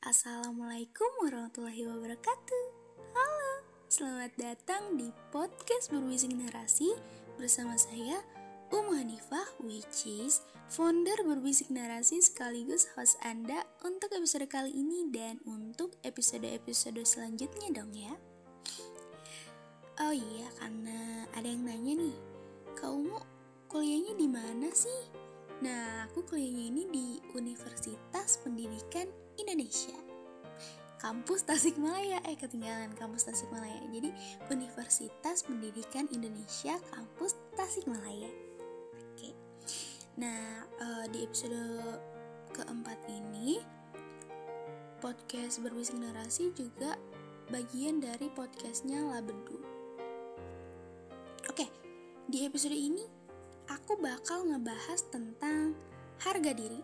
Assalamualaikum warahmatullahi wabarakatuh Halo, selamat datang di podcast Berbisik Narasi Bersama saya, Umu Hanifah, which is founder Berbisik Narasi sekaligus host Anda untuk episode kali ini dan untuk episode-episode selanjutnya dong ya Oh iya, karena ada yang nanya nih Kak Umu, kuliahnya di mana sih? Nah, aku kuliahnya ini di Universitas Pendidikan Indonesia. Kampus Tasikmalaya, eh ketinggalan kampus Tasikmalaya. Jadi Universitas Pendidikan Indonesia Kampus Tasikmalaya. Oke. Nah, uh, di episode keempat ini podcast berbisik narasi juga bagian dari podcastnya Labedu. Oke, di episode ini aku bakal ngebahas tentang harga diri.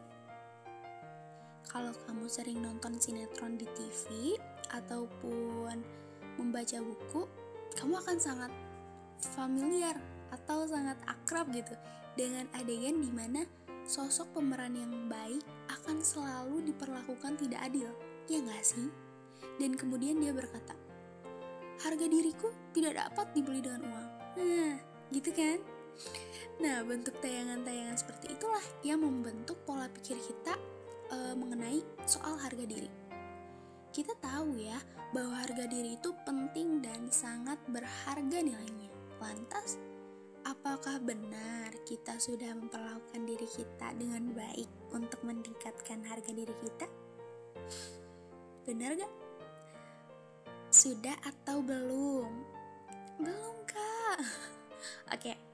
Kalau kamu sering nonton sinetron di TV ataupun membaca buku, kamu akan sangat familiar atau sangat akrab gitu dengan adegan di mana sosok pemeran yang baik akan selalu diperlakukan tidak adil, ya nggak sih? Dan kemudian dia berkata, harga diriku tidak dapat dibeli dengan uang. Nah, gitu kan? Nah, bentuk tayangan-tayangan seperti itulah yang membentuk pola pikir kita e, mengenai soal harga diri. Kita tahu ya bahwa harga diri itu penting dan sangat berharga nilainya. Lantas, apakah benar kita sudah memperlakukan diri kita dengan baik untuk meningkatkan harga diri kita? Benar gak? Sudah atau belum? Belum kak. Oke,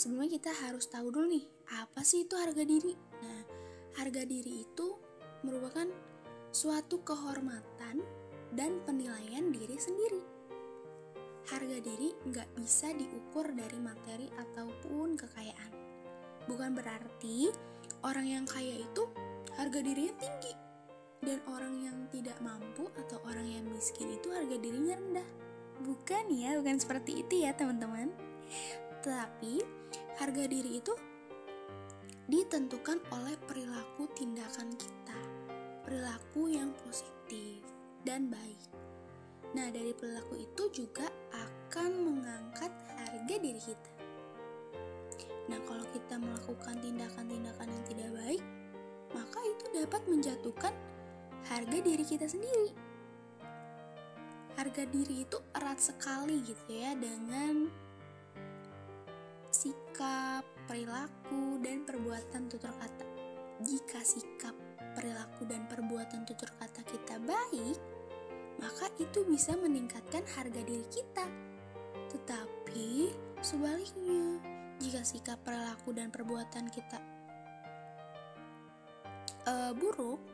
Sebelumnya kita harus tahu dulu nih, apa sih itu harga diri? Nah, harga diri itu merupakan suatu kehormatan dan penilaian diri sendiri. Harga diri nggak bisa diukur dari materi ataupun kekayaan. Bukan berarti orang yang kaya itu harga dirinya tinggi dan orang yang tidak mampu atau orang yang miskin itu harga dirinya rendah. Bukan ya, bukan seperti itu ya teman-teman. Tapi harga diri itu ditentukan oleh perilaku tindakan kita, perilaku yang positif dan baik. Nah, dari perilaku itu juga akan mengangkat harga diri kita. Nah, kalau kita melakukan tindakan-tindakan yang tidak baik, maka itu dapat menjatuhkan harga diri kita sendiri. Harga diri itu erat sekali gitu ya dengan sikap, perilaku, dan perbuatan tutur kata. Jika sikap, perilaku, dan perbuatan tutur kata kita baik, maka itu bisa meningkatkan harga diri kita. Tetapi sebaliknya, jika sikap, perilaku, dan perbuatan kita uh, buruk,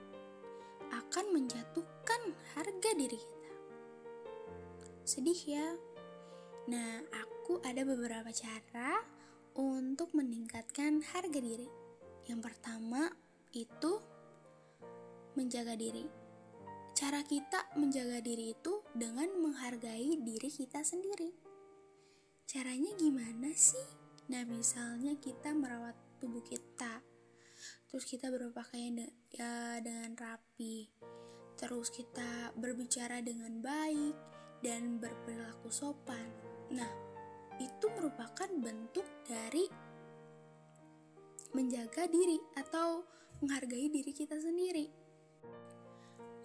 akan menjatuhkan harga diri kita. Sedih ya. Nah, aku ada beberapa cara untuk meningkatkan harga diri. Yang pertama itu menjaga diri. Cara kita menjaga diri itu dengan menghargai diri kita sendiri. Caranya gimana sih? Nah, misalnya kita merawat tubuh kita. Terus kita berpakaian de ya dengan rapi. Terus kita berbicara dengan baik dan berperilaku sopan. Nah, itu merupakan bentuk dari menjaga diri atau menghargai diri kita sendiri.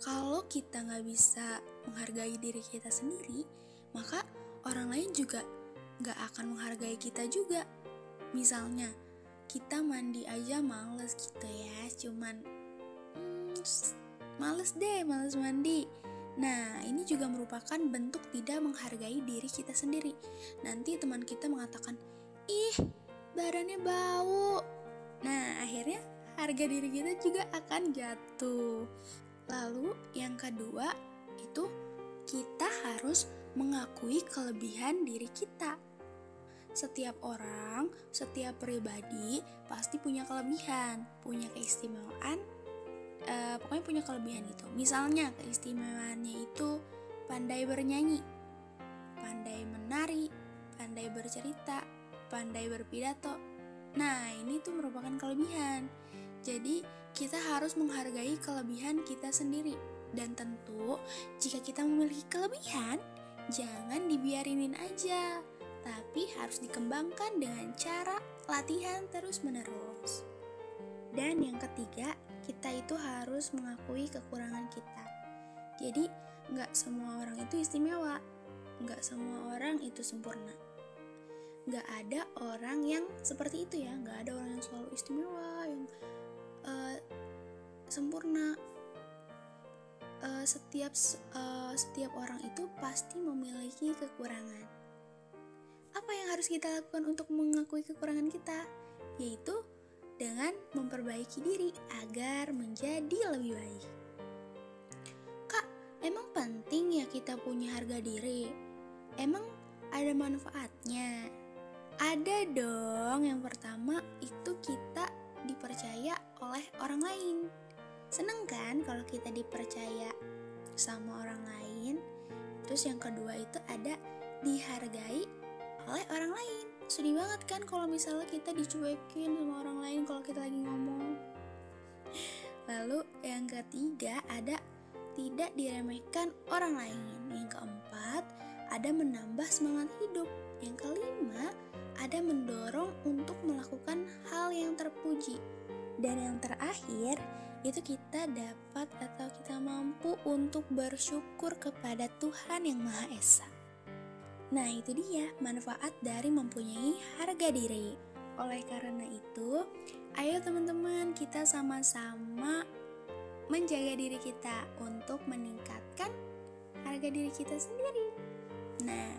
Kalau kita nggak bisa menghargai diri kita sendiri, maka orang lain juga nggak akan menghargai kita juga. Misalnya, kita mandi aja males gitu ya, cuman hmm, males deh, males mandi Nah, ini juga merupakan bentuk tidak menghargai diri kita sendiri. Nanti teman kita mengatakan, "Ih, badannya bau." Nah, akhirnya harga diri kita juga akan jatuh. Lalu, yang kedua itu kita harus mengakui kelebihan diri kita. Setiap orang, setiap pribadi pasti punya kelebihan, punya keistimewaan uh, pokoknya punya kelebihan itu misalnya keistimewaannya itu pandai bernyanyi pandai menari pandai bercerita pandai berpidato nah ini tuh merupakan kelebihan jadi kita harus menghargai kelebihan kita sendiri. Dan tentu, jika kita memiliki kelebihan, jangan dibiarinin aja, tapi harus dikembangkan dengan cara latihan terus-menerus. Dan yang ketiga, kita itu harus mengakui kekurangan kita. Jadi, nggak semua orang itu istimewa, nggak semua orang itu sempurna. Nggak ada orang yang seperti itu ya, nggak ada orang yang selalu istimewa, yang uh, sempurna. Uh, setiap uh, setiap orang itu pasti memiliki kekurangan. Apa yang harus kita lakukan untuk mengakui kekurangan kita? Yaitu dengan memperbaiki diri agar menjadi lebih baik. Kak, emang penting ya kita punya harga diri? Emang ada manfaatnya? Ada dong. Yang pertama itu kita dipercaya oleh orang lain. Seneng kan kalau kita dipercaya sama orang lain? Terus yang kedua itu ada dihargai oleh orang lain. Sedih banget kan kalau misalnya kita dicuekin sama orang lain kalau kita lagi ngomong. Lalu yang ketiga ada tidak diremehkan orang lain. Yang keempat ada menambah semangat hidup. Yang kelima ada mendorong untuk melakukan hal yang terpuji. Dan yang terakhir, itu kita dapat atau kita mampu untuk bersyukur kepada Tuhan yang Maha Esa. Nah, itu dia manfaat dari mempunyai harga diri. Oleh karena itu, ayo teman-teman, kita sama-sama menjaga diri kita untuk meningkatkan harga diri kita sendiri. Nah,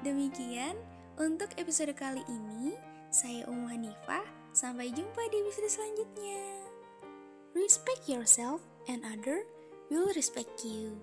demikian untuk episode kali ini. Saya Umu Hanifah. Sampai jumpa di episode selanjutnya. Respect yourself and other will respect you.